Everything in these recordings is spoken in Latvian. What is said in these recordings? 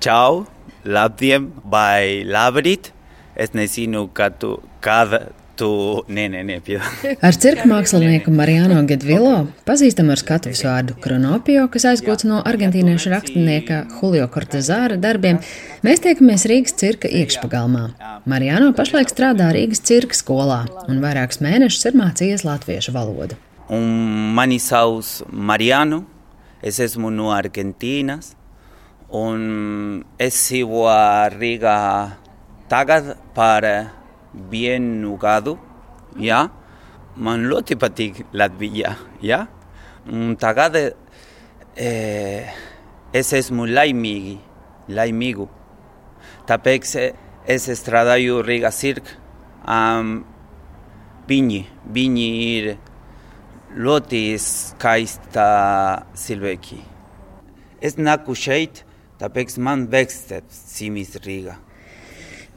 čau, labdien vai labrīt. Es nezinu, kā tu, kāda tu, nē, nē, nē, Ar cirka mākslinieku Mariano Gedvilo, pazīstamu ar skatuves vārdu Kronopio, kas aizgūts no argentīniešu rakstnieka Julio Cortezāra darbiem, mēs tiekamies Rīgas cirka iekšpagalmā. Mariano pašlaik strādā Rīgas cirka skolā un vairākus mēnešus ir mācījies latviešu valodu. Un mani sauc Mariano, es esmu no Argentīnas, un es dzīvoju Rīgā tagad par vienu gadu, jā, man ļoti patīk Latvija, jā, un tagad eh, es esmu laimīgi, laimīgu, tāpēc es strādāju Riga Cirque, um, viņi, viņi ir ļoti skaista cilvēki. Es nāku šeit, tāpēc man vekstēts Simis Rīga.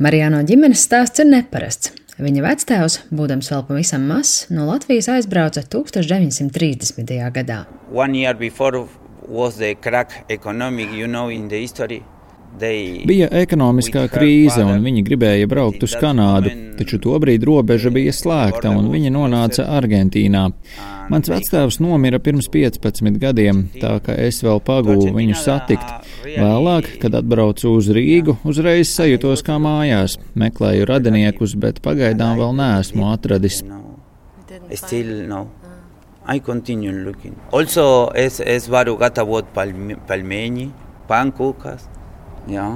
Marijāno ģimenes stāsts ir neparasts. Viņa vectēvs, būdams vēl pavisam mazs, no Latvijas aizbrauca 1930. gadā. One year before was the crack economic, you know, in the history. Bija ekonomiskā krīze, un viņi gribēja braukt uz Kanādu, taču tobrīd robeža bija slēgta, un viņi nonāca Argentīnā. Mans vectēvs nomira pirms 15 gadiem, tā ka es vēl pagūvu viņu satikt. Vēlāk, kad atbraucu uz Rīgu, uzreiz sajūtos kā mājās. Meklēju radiniekus, bet pagaidām vēl neesmu atradis. I continue looking. Also, es, es varu gatavot palmeņi, pankūkas. Jā.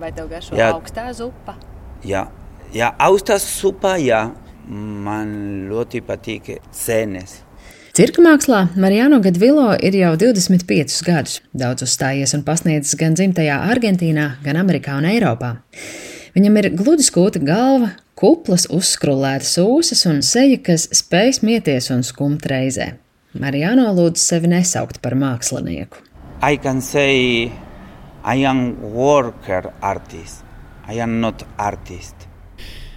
Vai tev garšo jā. augstā zupa? Jā, jā augstā zupa, jā. Man ļoti patīk sēnes. Cirka mākslā Marijāno Gadvilo ir jau 25 gadus. Daudz uzstājies un pasniedzis gan dzimtajā Argentīnā, gan Amerikā un Eiropā. Viņam ir gludi skūta galva, kuplas, uzskrulētas ūsas un seja, kas spēj smieties un skumt reizē. Marijāno lūdz sevi nesaukt par mākslinieku. I can say I am worker artist. I am not artist.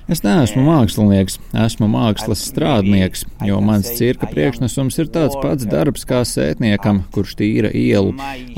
Es neesmu mākslinieks, esmu mākslas strādnieks, jo mans cirka priekšnesums ir tāds pats darbs kā sētniekam, kurš tīra ielu.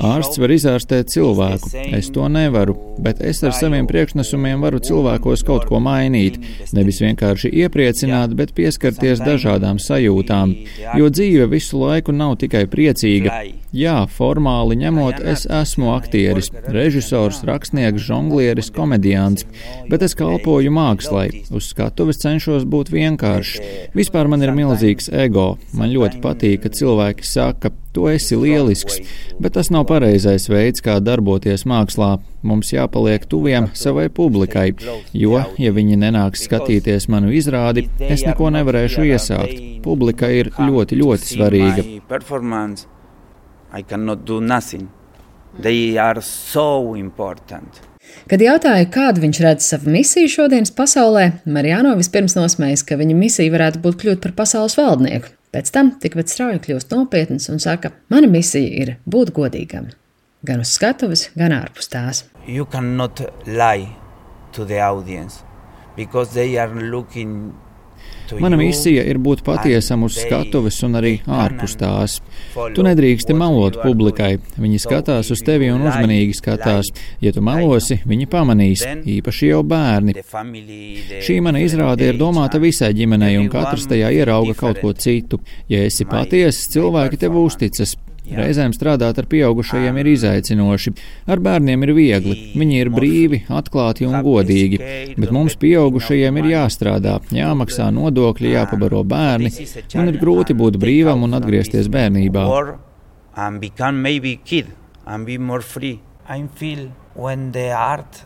Ārsts var izārstēt cilvēku, es to nevaru, bet es ar saviem priekšnesumiem varu cilvēkos kaut ko mainīt. Nevis vienkārši iepriecināt, bet pieskarties dažādām sajūtām, jo dzīve visu laiku nav tikai priecīga. Jā, formāli ņemot, es esmu aktieris, režisors, rakstnieks, žonglieris, komediants, bet es kalpoju mākslai. Uz skatuves cenšos būt vienkāršs. Vispār man ir milzīgs ego. Man ļoti patīk, ka cilvēki saka, tu esi lielisks, bet tas nav pareizais veids, kā darboties mākslā. Mums jāpaliek tuviem savai publikai, jo, ja viņi nenāks skatīties manu izrādi, es neko nevarēšu iesākt. Publika ir ļoti, ļoti svarīga. I cannot do nothing. They are so important. Kad jautāja, kādu viņš redz savu misiju šodienas pasaulē, Marijāno vispirms nosmējas, ka viņa misija varētu būt kļūt par pasaules valdnieku. Pēc tam tikpat strauji kļūst nopietns un saka, mana misija ir būt godīgam. Gan uz skatuves, gan ārpus tās. You cannot lie to the audience because they are looking Mana misija ir būt patiesam uz skatuves un arī ārpus tās. Tu nedrīksti melot publikai. Viņi skatās uz tevi un uzmanīgi skatās. Ja tu melosi, viņi pamanīs, īpaši jau bērni. Šī mana izrāde ir domāta visai ģimenei, un katrs tajā ierauga kaut ko citu. Ja esi patiesa, cilvēki tev uzticas. Reizēm strādāt ar pieaugušajiem ir izaicinoši. Ar bērniem ir viegli. Viņi ir brīvi, atklāti un godīgi. Bet mums, pieaugušajiem, ir jāstrādā, jāmaksā nodokļi, jāpabaro bērni. Man ir grūti būt brīvam un atgriezties bērnībā. I feel when the art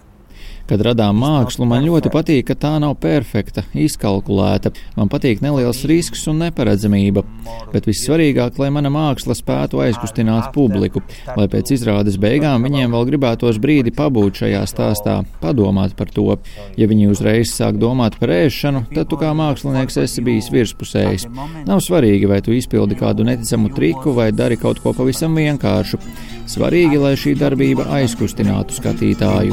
Kad radām mākslu, man ļoti patīk, ka tā nav perfekta, izkalkulēta. Man patīk neliels risks un neparedzamība. Bet vissvarīgāk, lai mana māksla spētu aizkustināt publiku, lai pēc izrādes beigām viņiem vēl gribētos brīdi pabūt šajā stāstā, padomāt par to. Ja viņi uzreiz sāk domāt par ēšanu, tad tu kā mākslinieks esi bijis virspusējs. Nav svarīgi, vai tu izpildi kādu neticamu triku vai dari kaut ko pavisam vienkāršu. Svarīgi, lai šī darbība aizkustinātu skatītāju.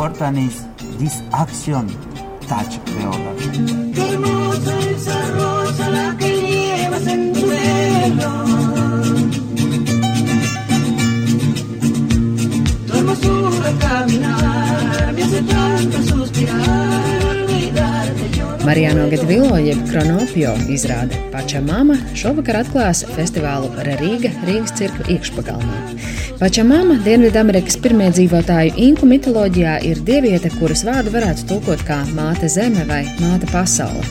Marijāno Gatvilo jeb Kronopio izrāde Pača Mama šovakar atklās festivālu Rīga Rīgas cirkva iekšpagalmā. Pača Mama Dienvidamerikas pirmie dzīvotāju inku mitoloģijā ir dieviete, kuras vārdu varētu tulkot kā māte zeme vai māte pasaule.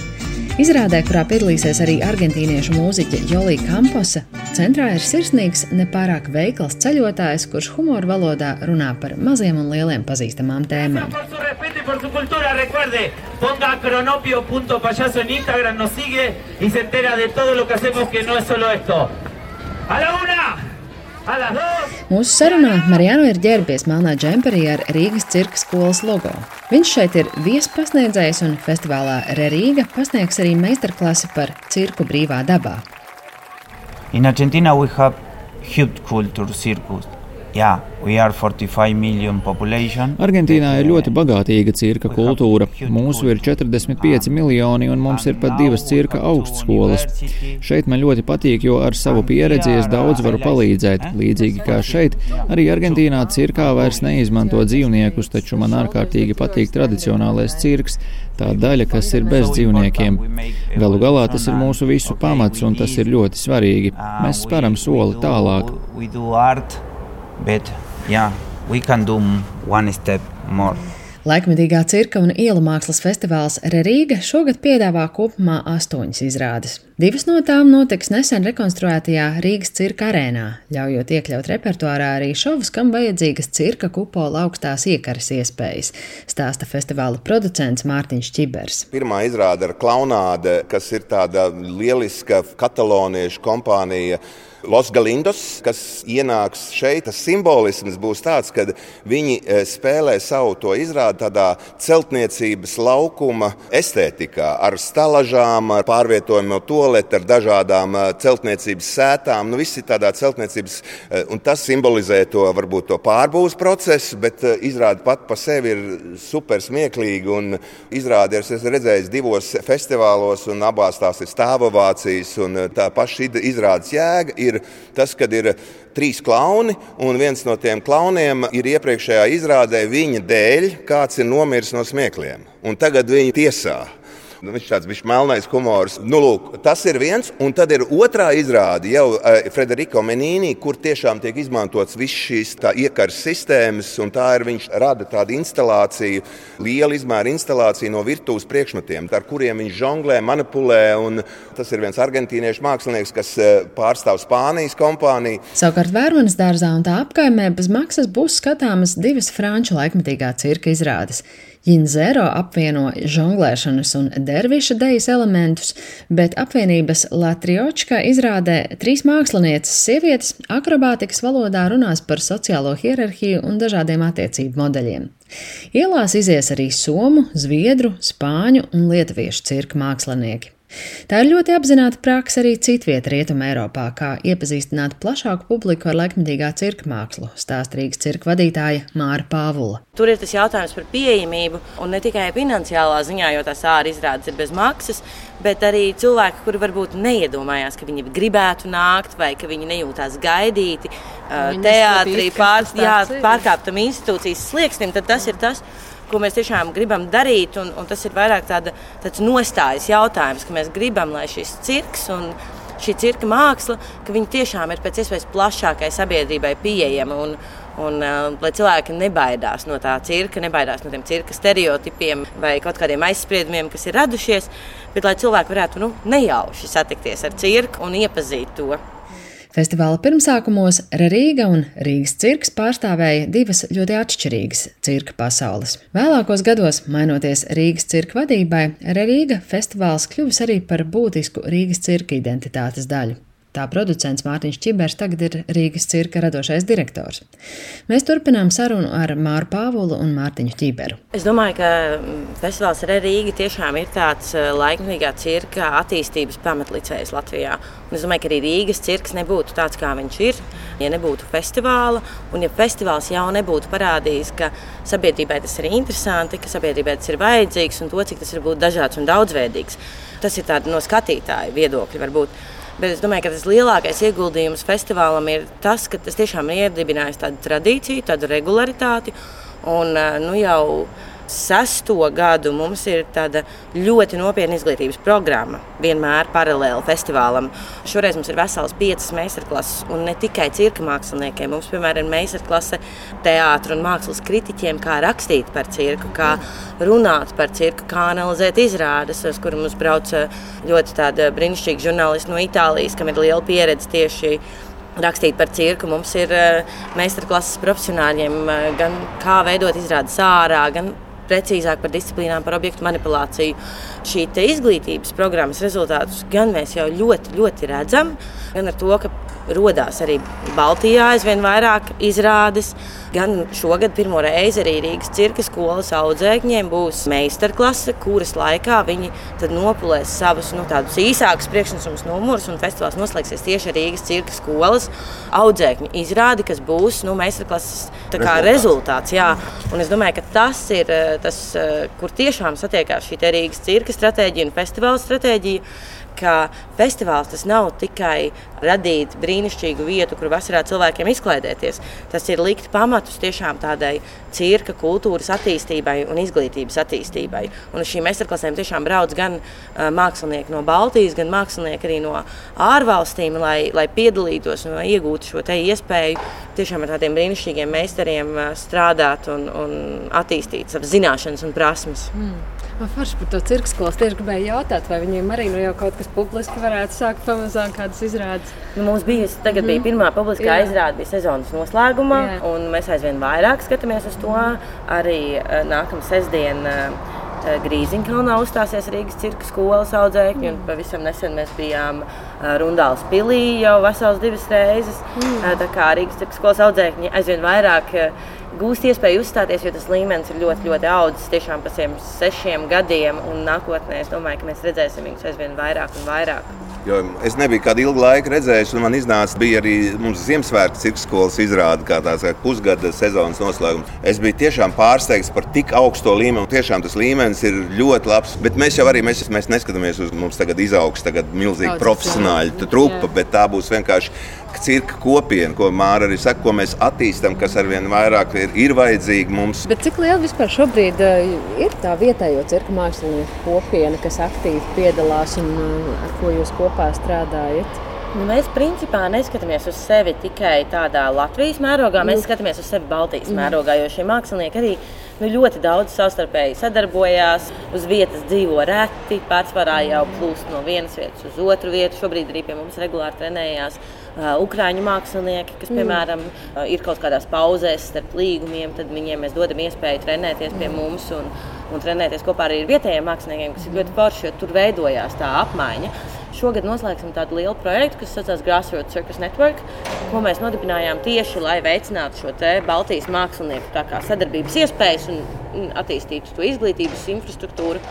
Izrādē, kurā piedalīsies arī argentīniešu mūziķe Jolija Kamposa, centrā ir sirsnīgs, nepārāk veikls ceļotājs, kurš humoru valodā runā par maziem un lieliem pazīstamām tēmām. ¡A la una! Mūsu sarunā Marijāno ir ģērbies melnā džemperī ar Rīgas cirka skolas logo. Viņš šeit ir viespasniedzējs un festivālā Rīga pasniegs arī meistarklasi par cirku brīvā dabā. In Argentina we have huge culture circus. Yeah, Argentīnā ir ļoti bagātīga cirka kultūra. Mūsu ir 45 miljoni un mums ir pat divas cirka augstskolas. Šeit man ļoti patīk, jo ar savu pieredzi es daudz varu palīdzēt. Līdzīgi kā šeit, arī Argentīnā cirkā vairs neizmanto dzīvniekus, taču man ārkārtīgi patīk tradicionālais cirks, tā daļa, kas ir bez dzīvniekiem. Galu galā tas ir mūsu visu pamats un tas ir ļoti svarīgi. Mēs sparam soli tālāk bet yeah, we can do one step more. Laikmetīgā cirka un ielu mākslas festivāls Rīga šogad piedāvā kopumā astoņas izrādes. Divas no tām notiks nesen rekonstruētajā Rīgas cirka arēnā, ļaujot iekļaut repertuārā arī šovus, kam vajadzīgas cirka kupola augstās iekaras iespējas, stāsta festivāla producents Mārtiņš Čibers. Pirmā izrāde ir klaunāde, kas ir tāda lieliska kataloniešu kompānija Los Galindos, kas ienāks šeit, tas simbolisms būs tāds, ka viņi e, spēlē savu to izrādi tādā celtniecības laukuma estētikā, ar stalažām, ar pārvietojumu toaletu, ar dažādām e, celtniecības sētām. Nu, viss ir tādā celtniecības, e, un tas simbolizē to varbūt to pārbūves procesu, bet izrāde pat pa sevi ir super smieklīga. Izrādi es esmu redzējis divos festivālos, un abās tās ir stāvovācijas, un tā paša izrādes jēga ir tas, kad ir trīs klauni, un viens no tiem klauniem ir iepriekšējā izrādē viņa dēļ, kāds ir nomiris no smiekliem. Un tagad viņi tiesā. Nu, viņš tāds bija melnais humors. Nu, lūk, tas ir viens, un tad ir otrā izrāde jau uh, Frederico Menīni, kur tiešām tiek izmantots viss šīs iekaras sistēmas, un tā ir viņš rada tādu instalāciju, lielu izmēru instalāciju no virtuves priekšmetiem, ar kuriem viņš žonglē, manipulē. Tas ir viens argentīniešu mākslinieks, kas uh, pārstāv Spānijas kompāniju. Savukārt Vērmanas dārzā un tā apkaimē bez maksas būs skatāmas divas franču laikmetīgā cirka izrādes. Jinzero apvieno žonglēšanas un derviša dejas elementus, bet apvienības Latriočka izrādē trīs mākslinieces sievietes akrobātikas valodā runās par sociālo hierarhiju un dažādiem attiecību modeļiem. Ielās izies arī somu, zviedru, spāņu un lietuviešu cirka mākslinieki. Tā ir ļoti apzināta praksa arī citvietā Rietumē Eiropā, kā iepazīstināt plašāku publiku ar laikmetīgā cirka mākslu, stāsta Rīgas cirka vadītāja Māra Pāvula. Tur ir tas jautājums par pieejamību, un ne tikai finansiālā ziņā, jo tās ārā izrādes ir bez maksas, bet arī cilvēki, kuri varbūt neiedomājās, ka viņi gribētu nākt, vai ka viņi nejūtās gaidīti teātrī, pār, jā, pārkāptam institūcijas slieksnim, tad tas ir tas, kas ko mēs tiešām gribam darīt. Un, un tas ir vairāk tāda, tāds nostājas jautājums, ka mēs gribam, lai šis cirks un šī cirka māksla, ka viņi tiešām ir pēc iespējas plašākai sabiedrībai pieejama. Un, Un, uh, lai cilvēki nebaidās no tā cirka, nebaidās no tiem cirka stereotipiem vai kaut kādiem aizspriedumiem, kas ir radušies, bet lai cilvēki varētu nu, nejauši satikties ar cirku un iepazīt to. Festivāla pirmsākumos Rīga un Rīgas cirks pārstāvēja divas ļoti atšķirīgas cirka pasaules. Vēlākos gados, mainoties Rīgas cirka vadībai, Rīga festivāls kļuvis arī par būtisku Rīgas cirka identitātes daļu. Tā producents Mārtiņš Čibers tagad ir Rīgas cirka radošais direktors. Mēs turpinām sarunu ar Māru Pāvulu un Mārtiņu Čiberu. Es domāju, ka festivāls ar Rīgu tiešām ir tāds eh, laikmatīgā cirka attīstības pamatlicējs Latvijā. Un es domāju, ka arī Rīgas cirks nebūtu tāds, kā viņš ir, ja nebūtu festivāla. Un ja festivāls jau nebūtu parādījis, ka sabiedrībai tas ir interesanti, ka sabiedrībai tas ir vajadzīgs un to, cik tas ir būt dažāds un daudzveidīgs. Tas ir no skatītāja viedokļa varbūt. Bet es domāju, ka tas lielākais ieguldījums festivālam ir tas, ka tas tiešām ir iedibinājis tādu tradīciju, tādu regularitāti. Un, nu, jau sesto gadu mums ir tāda ļoti nopietna izglītības programma, vienmēr paralēli festivālam. Šoreiz mums ir vesels piecas meistarklases, un ne tikai cirka māksliniekiem. Mums, piemēram, ir meistarklase teātris un mākslas kritiķiem, kā rakstīt par cirku, kā runāt par cirku, kā analizēt izrādes, uz kurām mums brauca ļoti brīnišķīgi žurnālisti no Itālijas, kam ir liela pieredze tieši rakstīt par cirku. Mums ir uh, meistarklases profesionāļiem, uh, gan kā veidot izrādes ārā, gan precīzāk par disciplīnām, par objektu manipulāciju. Šī izglītības programmas rezultātus gan mēs jau ļoti, ļoti redzam, gan ar to, ka radās arī Baltijā aizvien vairāk izrādes. Gan šogad pirmo reizi arī Rīgas cirka skolas audzēkņiem būs meistarklase, kuras laikā viņi nopulēs savus nu, īsākus priekšnesumus numurus. Festivāls noslēgsies tieši ar Rīgas cirka skolas audzēkņu izrādi, kas būs nu, meistarklases kā, rezultāts. Jā. Un es domāju, ka tas ir eh, tas, eh, kur tiešām satiekās šī Rīgas cirka stratēģija un festivāla stratēģija ka festivāls tas nav tikai radīt brīnišķīgu vietu, kur vasarā cilvēkiem izklaidēties. Tas ir likt pamatus tiešām tādai cirka kultūras attīstībai un izglītības attīstībai. Un uz šīm meistarklasēm tiešām brauc gan mākslinieki no Baltijas, gan mākslinieki arī no ārvalstīm, lai, lai piedalītos un iegūtu šo iespēju tiešām ar tādiem brīnišķīgiem meistariem strādāt un, un attīstīt savas zināšanas un prasmes. Mm. Man forši par to cirka skolas tieši gribēju jautāt, vai viņiem arī nu jau kaut kas publiski varētu sākt pamazām kādas izrādes. Nu, mums bija, tagad mm. bija mhm. pirmā publiskā Jā. izrāde, bija sezonas noslēgumā, Jā. un mēs aizvien vairāk skatāmies uz to. Arī uh, nākamā sestdiena Grīziņkalnā uzstāsies Rīgas cirka skolas audzēkņi, un pavisam nesen mēs bijām uh, Rundāls pilī jau vesels divas reizes. Mm. Uh, tā kā Rīgas cirka skolas audzēkņi aizvien vairāk gūst iespēju uzstāties, jo tas līmenis ir ļoti, ļoti audzis tiešām pa šiem sešiem gadiem. Un nākotnē es domāju, ka mēs redzēsim viņus aizvien vairāk un vairāk. Jo es nebiju kādu ilgu laiku redzējis, un man iznāca arī mums Ziemassvētku cirka skolas izrāde, kā tāds kā pusgada sezonas noslēgums. Es biju tiešām pārsteigts par tik augsto līmeni. Tiešām tas līmenis ir ļoti labs. Bet mēs jau arī mēs, mēs neskatāmies uz mums tagad izaugs tagad milzīgi profesionāļu trupa, bet tā būs vienkārši cirka kopiena, ko Māra arī saka, ko mēs attīstām, kas arvien vairāk ir, ir vajadzīga mums. Bet cik liela vispār šobrīd uh, ir tā vietējo cirka mākslinieku kopiena, kas aktīvi piedalās un uh, ar ko jūs kopā strādājat? Nu, mēs principā neskatāmies uz sevi tikai tādā Latvijas mērogā, mēs mm. skatāmies uz sevi Baltijas mm. mērogā, jo šie mākslinieki arī nu, ļoti daudz savstarpēji sadarbojās, uz vietas dzīvo reti, pārsvarā jau plūst no vienas vietas uz otru vietu. Šobrīd arī pie mums regulāri trenējās ukrāņu mākslinieki, kas, mm. piemēram, uh, ir kaut kādās pauzēs starp līgumiem, tad viņiem mēs dodam iespēju trenēties pie mm. mums un, un trenēties kopā arī ar vietējiem māksliniekiem, kas ir ļoti forši, jo tur veidojās tā apmaiņa. Šogad noslēgsim tādu lielu projektu, kas saucas Grassroots Circus Network, ko mēs nodibinājām tieši, lai veicinātu šo Baltijas mākslinieku sadarbības iespējas un attīstītu to izglītības infrastruktūru.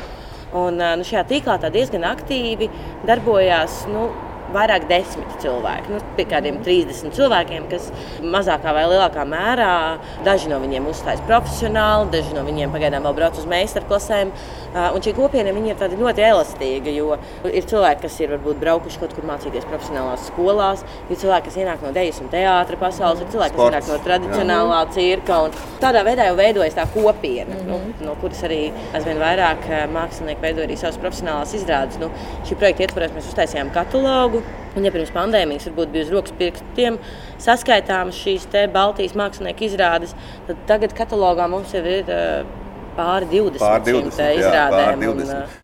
Un, nu, šajā tīklā diezgan aktīvi darbojās nu, vairāk desmit cilvēki. Nu, pie kādiem 30 cilvēkiem, kas mazākā vai lielākā mērā daži no viņiem uzstājas profesionāli, daži no viņiem pagaidām vēl brauc uz meistarklasēm. Un šī kopiena ir ļoti elastīga, jo ir cilvēki, kas ir varbūt braukuši kaut kur mācīties profesionālās skolās, ir cilvēki, kas ienāk no dejas un teātras pasaules, ir cilvēki, kas ienāk no tradicionālā cirka. Tādā veidā jau veidojas tā kopiena, mm -hmm. nu, no kuras arī aizvien vairāk mākslinieki veido arī savas profesionālās izrādes. Nu, šī projekta ietvaros mēs uztaisījām katalogu. Un, ja pirms pandēmijas varbūt bija uz rokas pirkstiem saskaitāmas šīs Baltijas mākslinieku izrādes, tad tagad katalogā mums jau ir pāri 20, pār 20 izrādēm. Jā, pār 20. Un,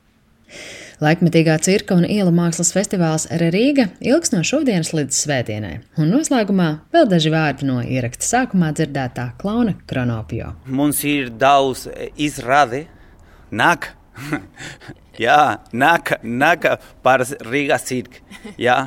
Laikmetīgā cirka un ielu mākslas festivāls Rīga ilgs no šodienas līdz svētdienai, un noslēgumā vēl daži vārdi no ieraksta sākumā dzirdētā klauna Kronopio. Mums ir daudz izrādi, nāk, jā, nāk, nāk par Rīgas cirku, jā,